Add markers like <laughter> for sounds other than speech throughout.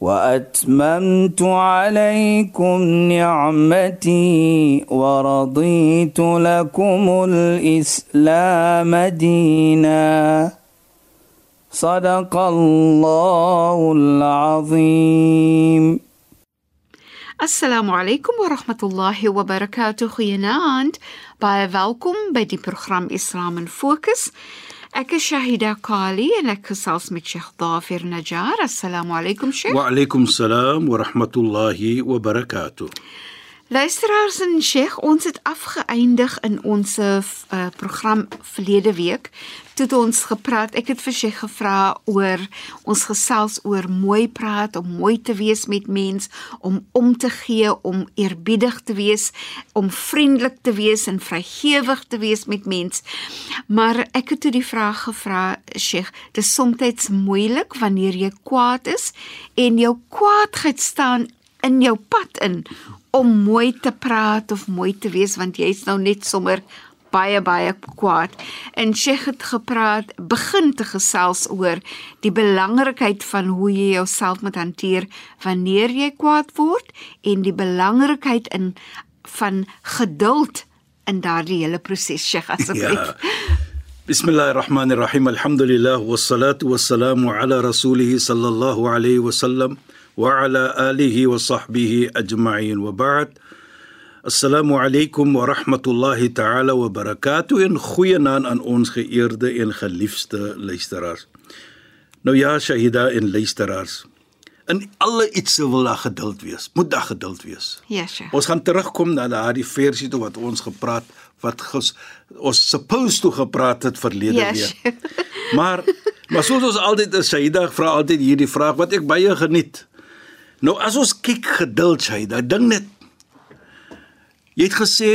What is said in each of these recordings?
وأتممت عليكم نعمتي ورضيت لكم الإسلام دينا. صدق الله العظيم. السلام عليكم ورحمة الله وبركاته. خيناند باي فالكم بدي برنامج اسلام فوكس Ek is Shahida Kali en ek gesels met Sheikh Dafir Najjar. Assalamu alaykum Sheikh. Wa alaykum salaam wa rahmatullahi wa barakatuh. Luisteraars en Sheikh, ons het afgeëindig in ons uh, program verlede week toe ons gepraat. Ek het vir Sheikh gevra oor ons gesels oor mooi praat, om mooi te wees met mens, om om te gee, om eerbiedig te wees, om vriendelik te wees en vrygewig te wees met mens. Maar ek het toe die vraag gevra, Sheikh, dit is soms moeilik wanneer jy kwaad is en jou kwaadheid staan in jou pad in om mooi te praat of mooi te wees want jy's nou net sommer baie baie kwaad. En Sheikh het gepraat, begin te gesels oor die belangrikheid van hoe jy jouself moet hanteer wanneer jy kwaad word en die belangrikheid in van geduld in daardie hele proses, Sheikh asseblief. Ja. Bismillahirrahmanirrahim. Alhamdulillah wassalatu wassalamu ala rasulih sallallahu alayhi wasallam. وعلى آله وصحبه أجمعين وبعد Assalamu alaykum wa rahmatullahi ta'ala wa barakatuh en goeienaand aan ons geëerde en geliefde luisteraars. Nou ja, Shahida en luisteraars. In alle iets wil daar geduld wees. Moet daar geduld wees. Ja, yes, sure. Ons gaan terugkom na daardie versie toe wat ons gepraat wat ges, ons supposed toe gepraat het verlede ja, yes, week. Sure. <laughs> Maar maar soos ons altyd is, Saida vra altyd hierdie vraag wat ek baie geniet. Nou as ons kyk geduld, Saida, ding net jy het gesê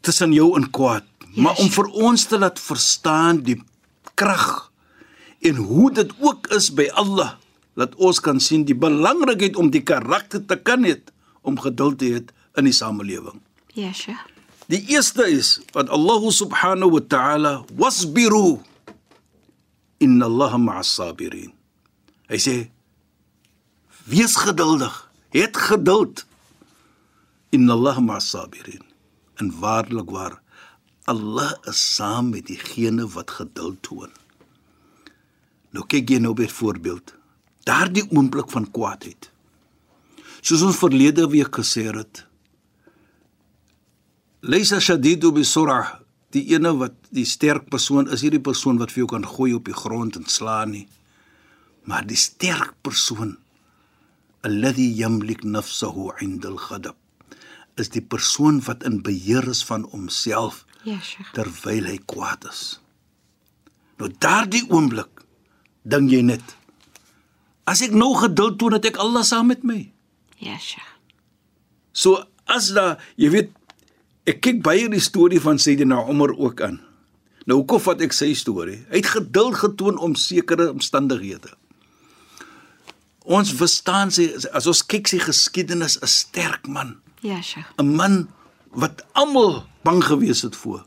tussen jou en kwaad, yes. maar om vir ons te laat verstaan die krag en hoe dit ook is by Allah dat ons kan sien die belangrikheid om die karakter te kan hê om geduld te hê in die samelewing. Ja, yes, sure. Die eerste is wat Allah subhanahu wa ta'ala wasbiru inna Allah ma'as sabirin. Hy sê Wees geduldig. Het geduld. Inna Allah ma'as-sabirin. En waarlik waar Allah is saam met diegene wat geduld toon. Nou kyk jy nou byvoorbeeld daardie oomblik van kwaadheid. Soos ons verlede week gesê het. Laysa shadidu bi sur'ah. Die ene wat die sterk persoon is, hierdie persoon wat vir jou kan gooi op die grond en slaan nie. Maar die sterk persoon alladhi yamlik nafsuhu 'inda al-ghadab is die persoon wat in beheer is van homself ja sheikh. terwyl hy kwaad is. Nou daardie oomblik dink jy net as ek nou geduld toon dat ek Allah saam met my. Ja sheikh. So as da jy weet ek kyk baie die storie van Sayyidina Umar ook aan. Nou hoekom vat ek sy storie? Hy het geduld getoon om sekere omstandighede. Ons verstaan sy as ons kyk sy geskiedenis 'n sterk man. Ja, Sheikh. 'n Man wat almal bang gewees het voor.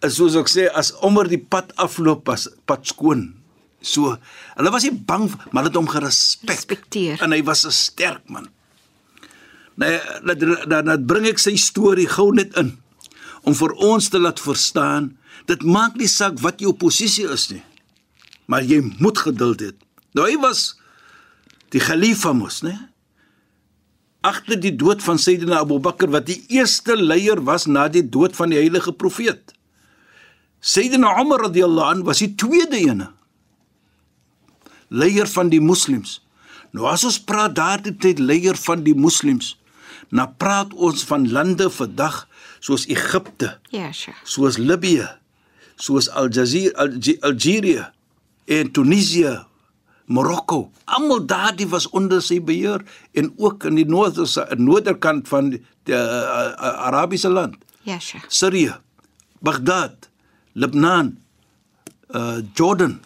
Is soos ek sê as onder die pad afloop pas pad skoon. So, hulle was nie bang maar het hom gerespekteer en hy was 'n sterk man. Nee, dan dan bring ek sy storie gou net in om vir ons te laat verstaan, dit maak nie saak wat jou posisie is nie. Maar jy moet geduld hê. Nou hy was die khalifa mos, né? Agter die dood van Sayyidina Abu Bakr wat die eerste leier was na die dood van die heilige profeet. Sayyidina Umar radhiyallahu an was die tweede ene. Leier van die moslems. Nou as ons praat daardie tyd leier van die moslems, na praat ons van lande vandag soos Egipte. Ja, sure. Soos Libië, soos Aljazeera, Algeria en Tunesië, Marokko. Almal daardie was onder sy beheer en ook in die noorderse noorderkant van die, die uh, Arabiese land. Ja, Sheikh. Sirië, Baghdad, Lebanon, uh Jordan.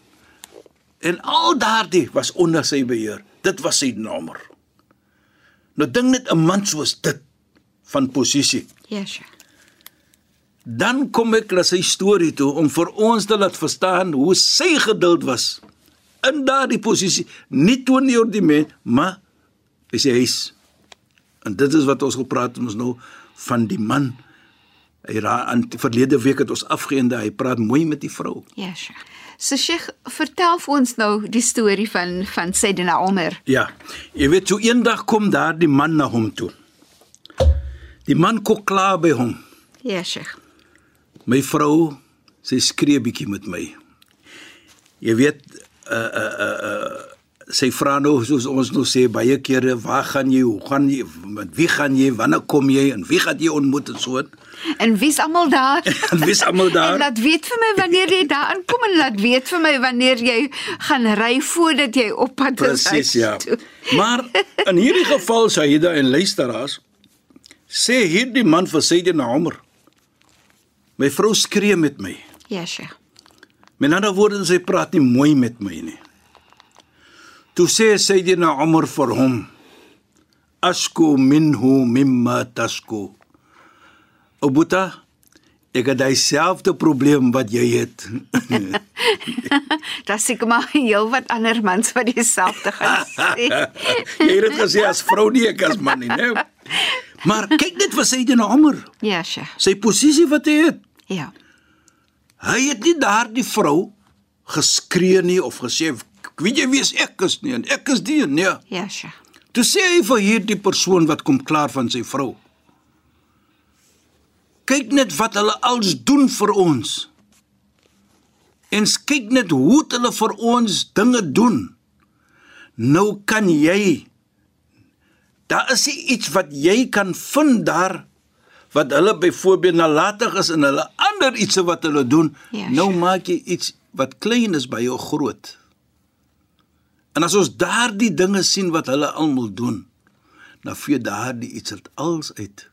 En al daardie was onder sy beheer. Dit was sy nommer. Nou dink net 'n man soos dit van posisie. Ja, Sheikh. Dan kom ek na sy storie toe om vir ons te laat verstaan hoe sy geduld was in daardie posisie, nie teenoor die mens, maar by sy huis. En dit is wat ons gepraat het ons nou van die man. Hy aan verlede week het ons afgeënde, hy praat mooi met die vrou. Ja, Sheikh. So Sheikh, vertel vir ons nou die storie van van Sayyidina Umar. Ja. Jy weet so eendag kom daar die man na hom toe. Die man kom klaar by hom. Ja, Sheikh. My vrou, sy skree bietjie met my. Jy weet uh uh uh, uh sy vra nou soos ons nou sê baie kere, waar gaan jy? Hoe gaan jy? Met wie gaan jy? Wanneer kom jy? En wie gaan jy ontmoet en so? En wie's almal daar? <laughs> En wie's almal daar? En laat weet vir my wanneer jy daar aankom en laat weet vir my wanneer jy gaan ry voordat jy op pad is. Presies, ja. toe. <laughs> Maar in hierdie geval Saida en luisteraars sê hierdie man vir Sayyidina Umar My vrou skree met my. Ja, Sheikh. Met ander woorde, sy praat nie mooi met my nie. Toe sê Sayyidina Umar vir hom: "Asku minhu mimma tasku." Obuta, ek het dieselfde probleem wat jy het. <laughs> Daar seker maar heel wat ander mans wat dieselfde gaan sê. <laughs> jy het dit gesê as vrou nie ek as man nie, né? <laughs> Maar kyk net wat Sayyidina Umar, Ja, Sheikh. sy posisie wat hy het. Ja. Hy het nie daardie vrou geskree nie of gesê weet jy wie ek is nie en ek is die nee. Ja, Sheikh. Toe sê hy vir hierdie persoon wat kom klaar van sy vrou. Kyk net wat hulle als doen vir ons. En kyk net hoe hulle vir ons dinge doen. Nou kan jy Daar is iets wat jy kan vind daar wat hulle byvoorbeeld nalatig is en hulle ander iets wat hulle doen. Ja, nou sure. maak jy iets wat klein is by jou groot. En as ons daardie dinge sien wat hulle almal doen, dan vee daardie iets dit als uit.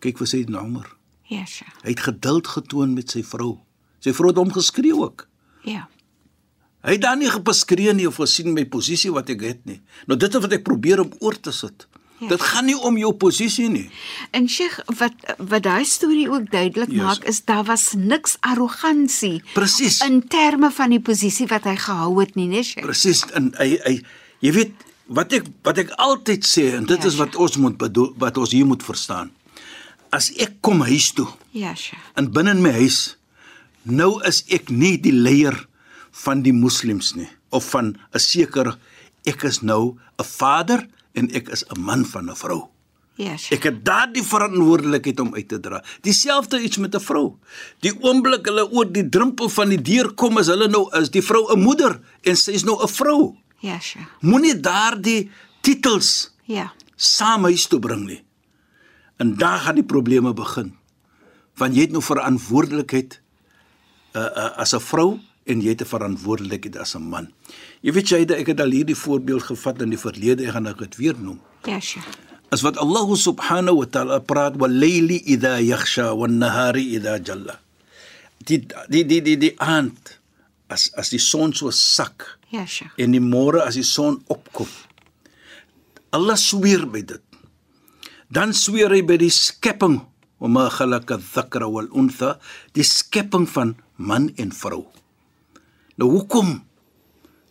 Kyk vir sy nommer. Ja, Sheikh. Hy het geduld getoon met sy vrou. Sy vrou het hom geskree ook. Ja. Hy het dan nie gepaskree nie of gesien my posisie wat ek het nie. Nou dit is wat ek probeer om oor te sit. Ja. Dit gaan nie om jou posisie nie. En Sheikh, wat wat daai storie ook duidelik Yes. maak is daar was niks arrogansie Presies. in terme van die posisie wat hy gehou het nie, nee Sheikh. Presies en hy hy jy weet wat ek wat ek altyd sê en dit Ja, is wat ons moet bedoel wat ons hier moet verstaan. As ek kom huis toe Ja, Sheikh. en binne in my huis nou is ek nie die leier van die moslems nie of van 'n sekere ek is nou 'n vader en ek is 'n man van 'n vrou. Ja, Sheikh. Ek het daardie verantwoordelikheid om uit te dra. Dieselfde iets met 'n vrou. Die oomblik hulle oor die drempel van die deur kom, is hulle nou is die vrou 'n moeder en sy is nou 'n vrou. Ja, Sheikh. Moenie daardie titels Ja. saam huis toe bring nie. En daar gaan die probleme begin. Want jy het nou verantwoordelikheid uh, uh, as 'n vrou en jy het 'n verantwoordelikheid as 'n man. Jy weet jy ek het al hierdie voorbeeld gevat in die verlede, ek gaan dit weer noem. Ja, Sheikh. as wat Allah subhanahu wa ta'ala praat wal layli idha yakhsha wan nahari idha jalla die die die die die aand as as die son so sak Ja, Sheikh. en die môre as die son opkom Allah sweer by dit dan sweer hy by die skepping om khalaqa dhakra wal untha die skepping van man en vrou nou hoekom?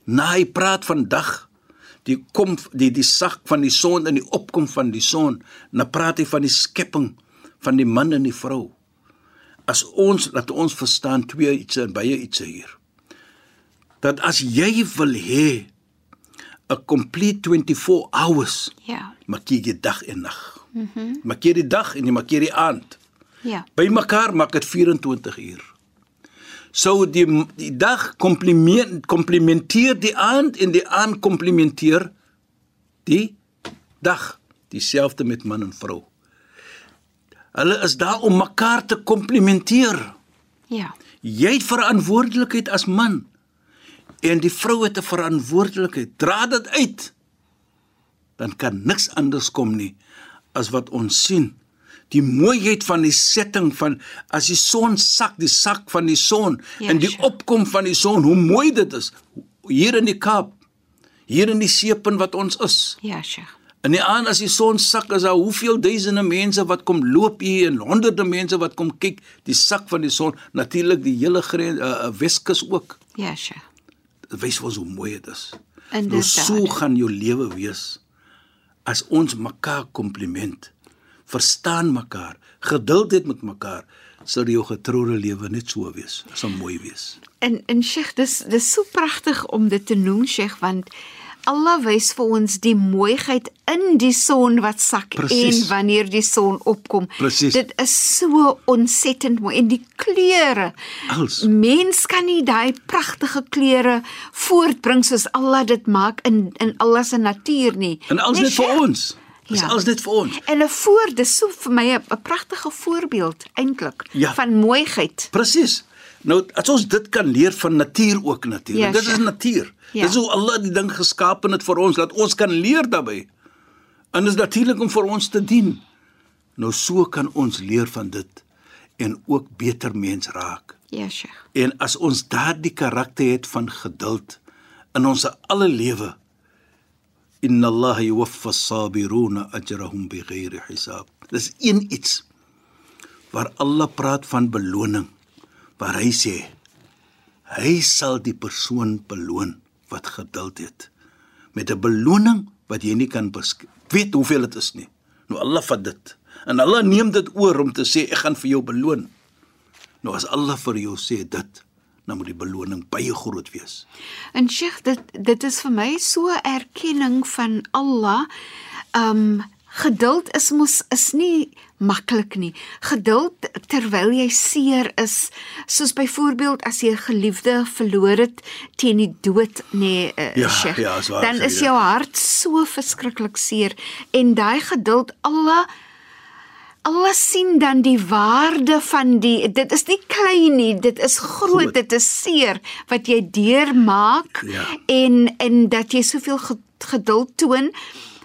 Na hy praat van dag die kom die die sak van die son en die opkom van die son dan praat hy van die skepping van die man en die vrou. As ons laat ons verstaan twee iets en baie iets hier. Dat as jy wil hê 'n complete 24 hours Ja. maak jy die dag en nag. Mhm. Mm maak jy die dag en jy maak jy die aand. Ja. by mekaar maak dit 24 uur sou die die dag komplement komplementeer die aand en die aand komplementeer die dag dieselfde met man en vrou hulle is daar om mekaar te komplementeer Ja. jy het verantwoordelikheid as man En die vrou het 'n verantwoordelikheid. Dra dit uit. Dan kan niks anders kom nie as wat ons sien. Die mooiheid van die setting van as die son sak, die sak van die son Ja, en die sure. opkom van die son, hoe mooi dit is. Hier in die Kaap, hier in die seepunt wat ons is. Ja, Sheikh. In die aand as die son sak, is daar hoeveel duisende mense wat kom loop hier en honderde mense wat kom kyk die sak van die son. Natuurlik die hele grens uh, Weskus ook. Ja, Sheikh. Dit wys ons hoe mooi dit is. Inderdaad. Nou so gaan jou lewe wees as ons mekaar kompliment, verstaan mekaar, geduld het met mekaar, sal jou getroude lewe net so wees. Sal mooi wees. En en Sheikh, dis dis so pragtig om dit te noem, Sheikh, want Allah wys vir ons die mooiheid in die son wat sak Presies. en wanneer die son opkom. Presies. Dit is so ontsettend mooi en die kleure. Als. Mens kan nie daai pragtige kleure voortbring soos Allah dit maak in in Allah se natuur nie. En alles net vir ons. Dis Ja. alles net vir ons. En 'n voor, dis so vir my 'n pragtige voorbeeld eintlik Ja. van mooiheid. Presies. Nou as ons dit kan leer van natuur ook natuurlik. Ja, dit is Sheikh. natuur. Ja. Dis hoe Allah die ding geskaap het vir ons dat ons kan leer daarbey. En dit is natuurlik om vir ons te dien. Nou so kan ons leer van dit en ook beter mens raak. Ja, Sheikh. En as ons daardie karakter het van geduld in ons alle lewe Inna Allah yuwaffa as-sabiruna ajrahum bighairi hisab. Dis een iets waar Allah praat van beloning waar hy sê hy sal die persoon beloon wat geduld het met 'n beloning wat jy nie kan weet hoeveel dit is nie. Nou Allah vat dit en Allah neem dit oor om te sê ek gaan vir jou beloon. Nou as Allah vir jou sê dit, dan moet die beloning baie groot wees. En Sheikh, dit dit is vir my so erkenning van Allah. Um geduld is mos is nie maklik nie. Geduld terwyl jy seer is, soos byvoorbeeld as jy 'n geliefde verloor het teen die dood, nê, nee, uh, Ja, Sheikh. ja, is waar, dan is jou hart so verskriklik seer en daai geduld Allah Allah sien dan die waarde van die dit is nie klein nie, dit is groot, Groot. dit is seer wat jy deurmaak Ja. en en dat jy soveel ge- geduld toon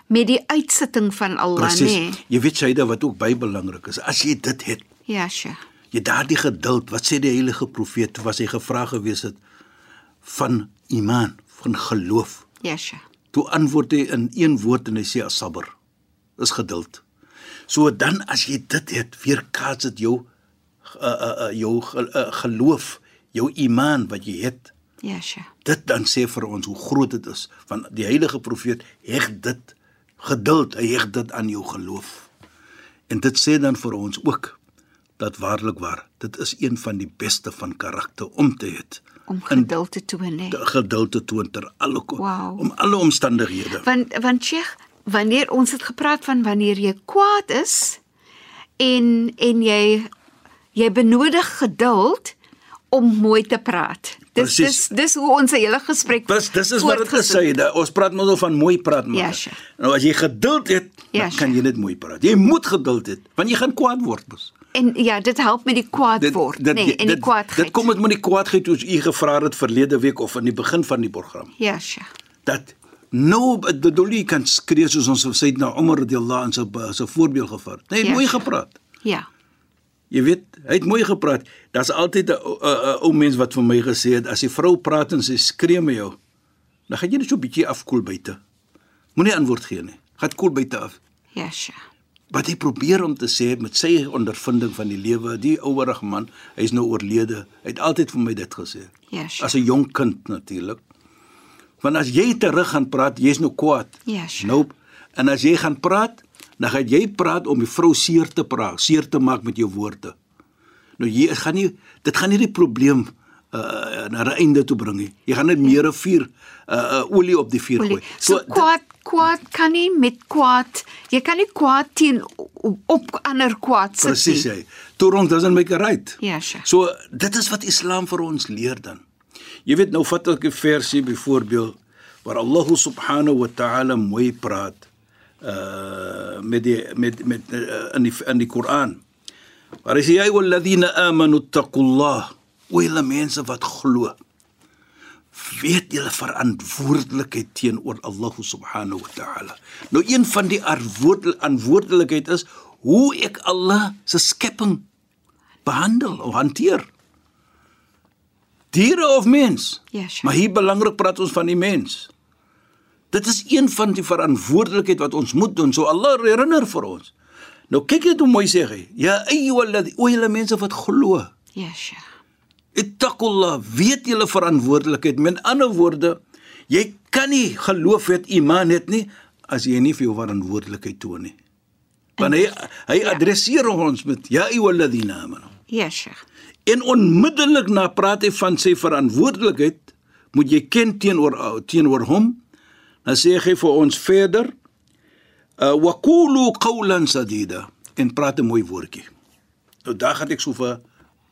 met die uitsitting van Allah, Presies. nê. Jy weet Shaida wat ook baie belangrik is. As jy dit het, Ja, Sheikh. jy daardie geduld, wat sê die heilige profeet toe was hy gevra gewees het van iman, van geloof. Ja, Sheikh. Toe antwoord hy in een woord en hy sê as-sabr. Dis geduld. So dan as jy dit het, weerkaats dit jou uh, uh, uh, jou uh, geloof, jou iman wat jy het. Ja, Sheikh. Dit dan sê vir ons hoe groot dit is. Want die heilige profeet heg dit geduld, hy heg dit aan jou geloof. En dit sê dan vir ons ook dat waarlik waar, dit is een van die beste van karakter om te het. Om geduld te toon. Te geduld te toon ter alle ko- Wauw. om alle omstandighede. Want want Sheikh, wanneer ons het gepraat van wanneer jy kwaad is en en jy jy benodig geduld om mooi te praat. Dis Presies. dis dis hoe ons hele gesprek Dis dis is wat dit gesê het. Ons praat mos al van mooi praat maar. Ja, sure. Nou as jy geduld het, Ja, dan kan sure. jy net mooi praat. Jy moet geduld hê, want jy gaan kwaad word mos. En ja, dit help met die kwaad word, nê, nee, en die kwaadheid. Dit kom met met die kwaadheid soos u gevra het verlede week of in die begin van die program. Ja, Sheikh. Dat nou bedoel jy kan skree soos ons sê na Omar radhiyallahu anhu se se voorbeeld gevat. Hy het Ja, mooi sure. gepraat. Ja. Jy weet, hy het mooi gepraat. Daar's altyd 'n ou- 'n 'n ou mens wat vir my gesê het as die vrou praat en sy skree met jou, dan gaan jy net so 'n bietjie afkoel buite. Moenie antwoord gee nie. Gaan koel buite af. Ja, Sheikh. Wat hy probeer om te sê met sy ondervinding van die lewe, die ouerige man, hy's nou oorlede. Hy het altyd vir my dit gesê. Ja, sure. As 'n jong kind natuurlik. Want as jy terug gaan praat, jy's nou kwaad. Ja, sure. Nope. En as jy gaan praat, dan gaan jy praat om die vrou seer te praat, seer te maak met jou woorde. Nou jy gaan nie dit gaan nie die probleem uh na 'n einde toe bring nie. Jy gaan net meer 'n vuur uh, uh olie op die vuur Olie. gooi. So dit- kwaad kwaad kan nie met kwaad. Jy kan nie kwaad teen op, op ander kwaad sit Presies nie. hy. Two wrongs doesn't make a right. Ja, Sheikh. So dit is wat Islam vir ons leer dan. Jy weet nou vat ek 'n versie byvoorbeeld waar Allah subhanahu wa ta'ala mooi praat uh met die met met uh, in die in die Koran. Waar hy sê ja walladhina amanu taqullah wa ila mense wat glo. weet julle verantwoordelikheid teenoor Allah subhanahu wa ta'ala. Nou een van die verantwoordelikheid is hoe ek Allah se skepping behandel of hanteer. Diere of mens? Ja, sure. Maar hier belangrik praat ons van die mens. Dit is een van die verantwoordelikheid wat ons moet doen. So Allah herinner vir ons. Nou kyk net hoe mooi sê hy. Ja ayyuhalladhi o julle mense wat glo. Ja, Sheikh. Ittaqullah, weet julle verantwoordelikheid. Met ander woorde, jy kan nie geloof het iman het nie as jy nie vir jou verantwoordelikheid toon nie. Want hy hy Ja. adresseer ons met ja ayyuhalladhina amanu. Ja, Sheikh. En onmiddellik na praat hy van sy verantwoordelikheid moet jy ken teenoor teenoor hom. Dan sê hy vir ons verder uh, wa qulu qawlan sadida en praat 'n mooi woordjie. Nou daar gaan ek so vir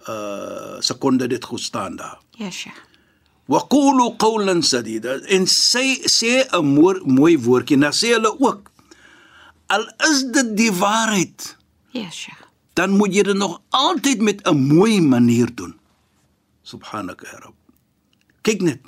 uh sekonde dit goed staan daar. Ja, Sheikh. Wa qulu qawlan sadida en sê sê 'n mooi mooi woordjie. Nou sê hulle ook al is dit die waarheid Ja, Sheikh. Dan moet jy dit nog altyd met 'n mooi manier doen. Subhanaka ya Rabb. Kyk net.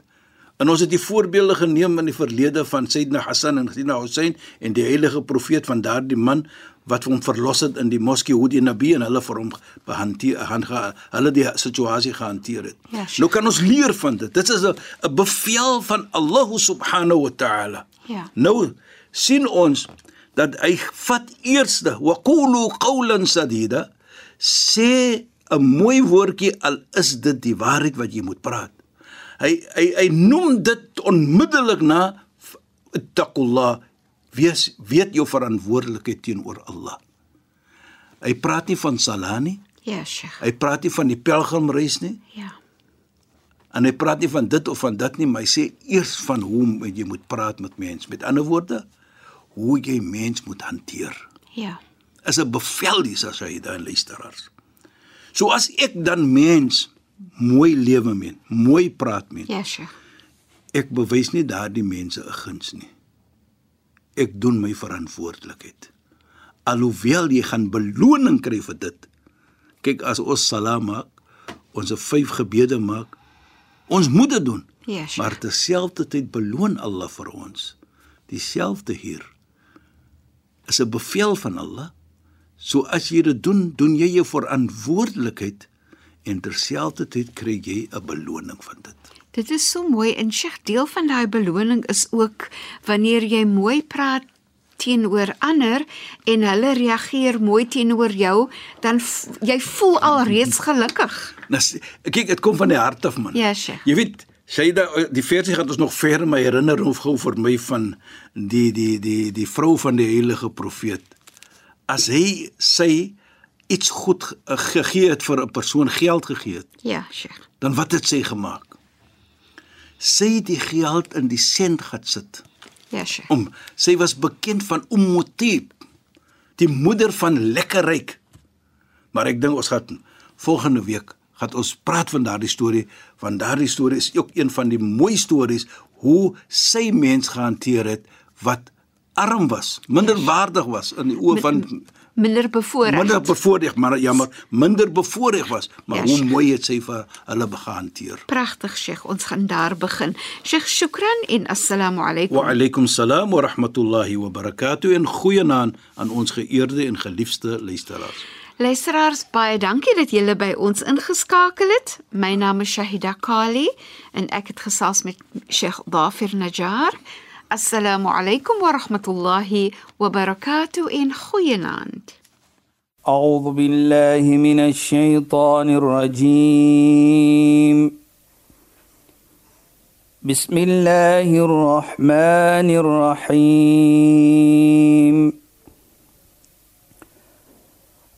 En ons het die voorbeelde geneem in die verlede van Sayyidina Hassan en Sayyidina Hussein en die heilige profeet van daardie man wat hom verlos het in die moskee hoe die nabi en hulle vir hom behanteer han hulle die situasie gehanteer het. Ja, Sheikh. nou kan ons leer van dit. Dit is 'n bevel van Allah subhanahu wa ta'ala. Ja. Nou sien ons dat hy vat eerste wa qulu qawlan sadida sê 'n mooi woordjie al is dit die waarheid wat jy moet praat. Hy hy hy noem dit onmiddellik na taqullah wees weet jou verantwoordelikheid teenoor Allah. Hy praat nie van salah nie, Ja, Sheikh. hy praat nie van die pelgrimreis nie Ja. en hy praat nie van dit of van dat nie, maar hy sê eers van hoe moet jy moet praat met mense. Met ander woorde, hoe jy mens moet hanteer. Ja. Is 'n bevel dis as hy dan luisteraars. So as ek dan mens mooi lewe met, mooi praat met, Ja, Sheikh. ek bewys nie daardie mense 'n guns nie. Ek doen my verantwoordelikheid. Alhoewel jy gaan beloning kry vir dit. Kyk as ons salam maak, ons vyf gebede maak, ons moet dit doen. Ja, Sheikh. Maar terselfdertyd beloon Allah vir ons. Dieselfde hier is 'n bevel van Allah. So as jy dit doen, doen jy jou verantwoordelikheid en terselfdertyd kry jy 'n beloning van dit. Dit is so mooi en Sheikh, deel van daai beloning is ook wanneer jy mooi praat teenoor ander en hulle reageer mooi teenoor jou, dan jy voel al reeds gelukkig. Nou kyk, dit kom van die hart af man. Ja, Sheikh. Jy weet, Shaida, die versie gaan ons nog ver my herinner hoe gou vir my van die die die die vrou van die heilige profeet. As hy sy iets goed ge- gegee het vir 'n persoon geld gegee het, Ja, Sheikh. dan wat het sy gemaak? Sy het die geld in die sent gaan sit. Ja, Sheikh. Om sy was bekend van Ummutib, die moeder van lekkerryk. Maar ek dink ons gaan volgende week gaan ons praat van daardie storie, want daardie storie is ook een van die mooi stories hoe sy mens gehanteer het wat arm was, minderwaardig was in die oë van Minder bevoorreg. minder bevoordeel, maar jammer, minder bevoordeel was, maar Ja, hoe Sheikh. mooi het sy vir hulle gehanteer. Pragtig, Sheikh. Ons gaan daar begin. Sheikh, shukran en assalamu alaykum. Wa alaykum salaam wa rahmatullahi wa barakatuh en goeienaand aan ons geëerde en geliefde luisteraars. Luisteraars, baie dankie dat julle by ons ingeskakel het. My naam is Shahida Kali en ek het gesels met Sheikh Dafir Najjar. Assalamu alaykum wa rahmatullahi wa barakatuh en goeienaand. أعوذ بالله من الشيطان الرجيم بسم الله الرحمن الرحيم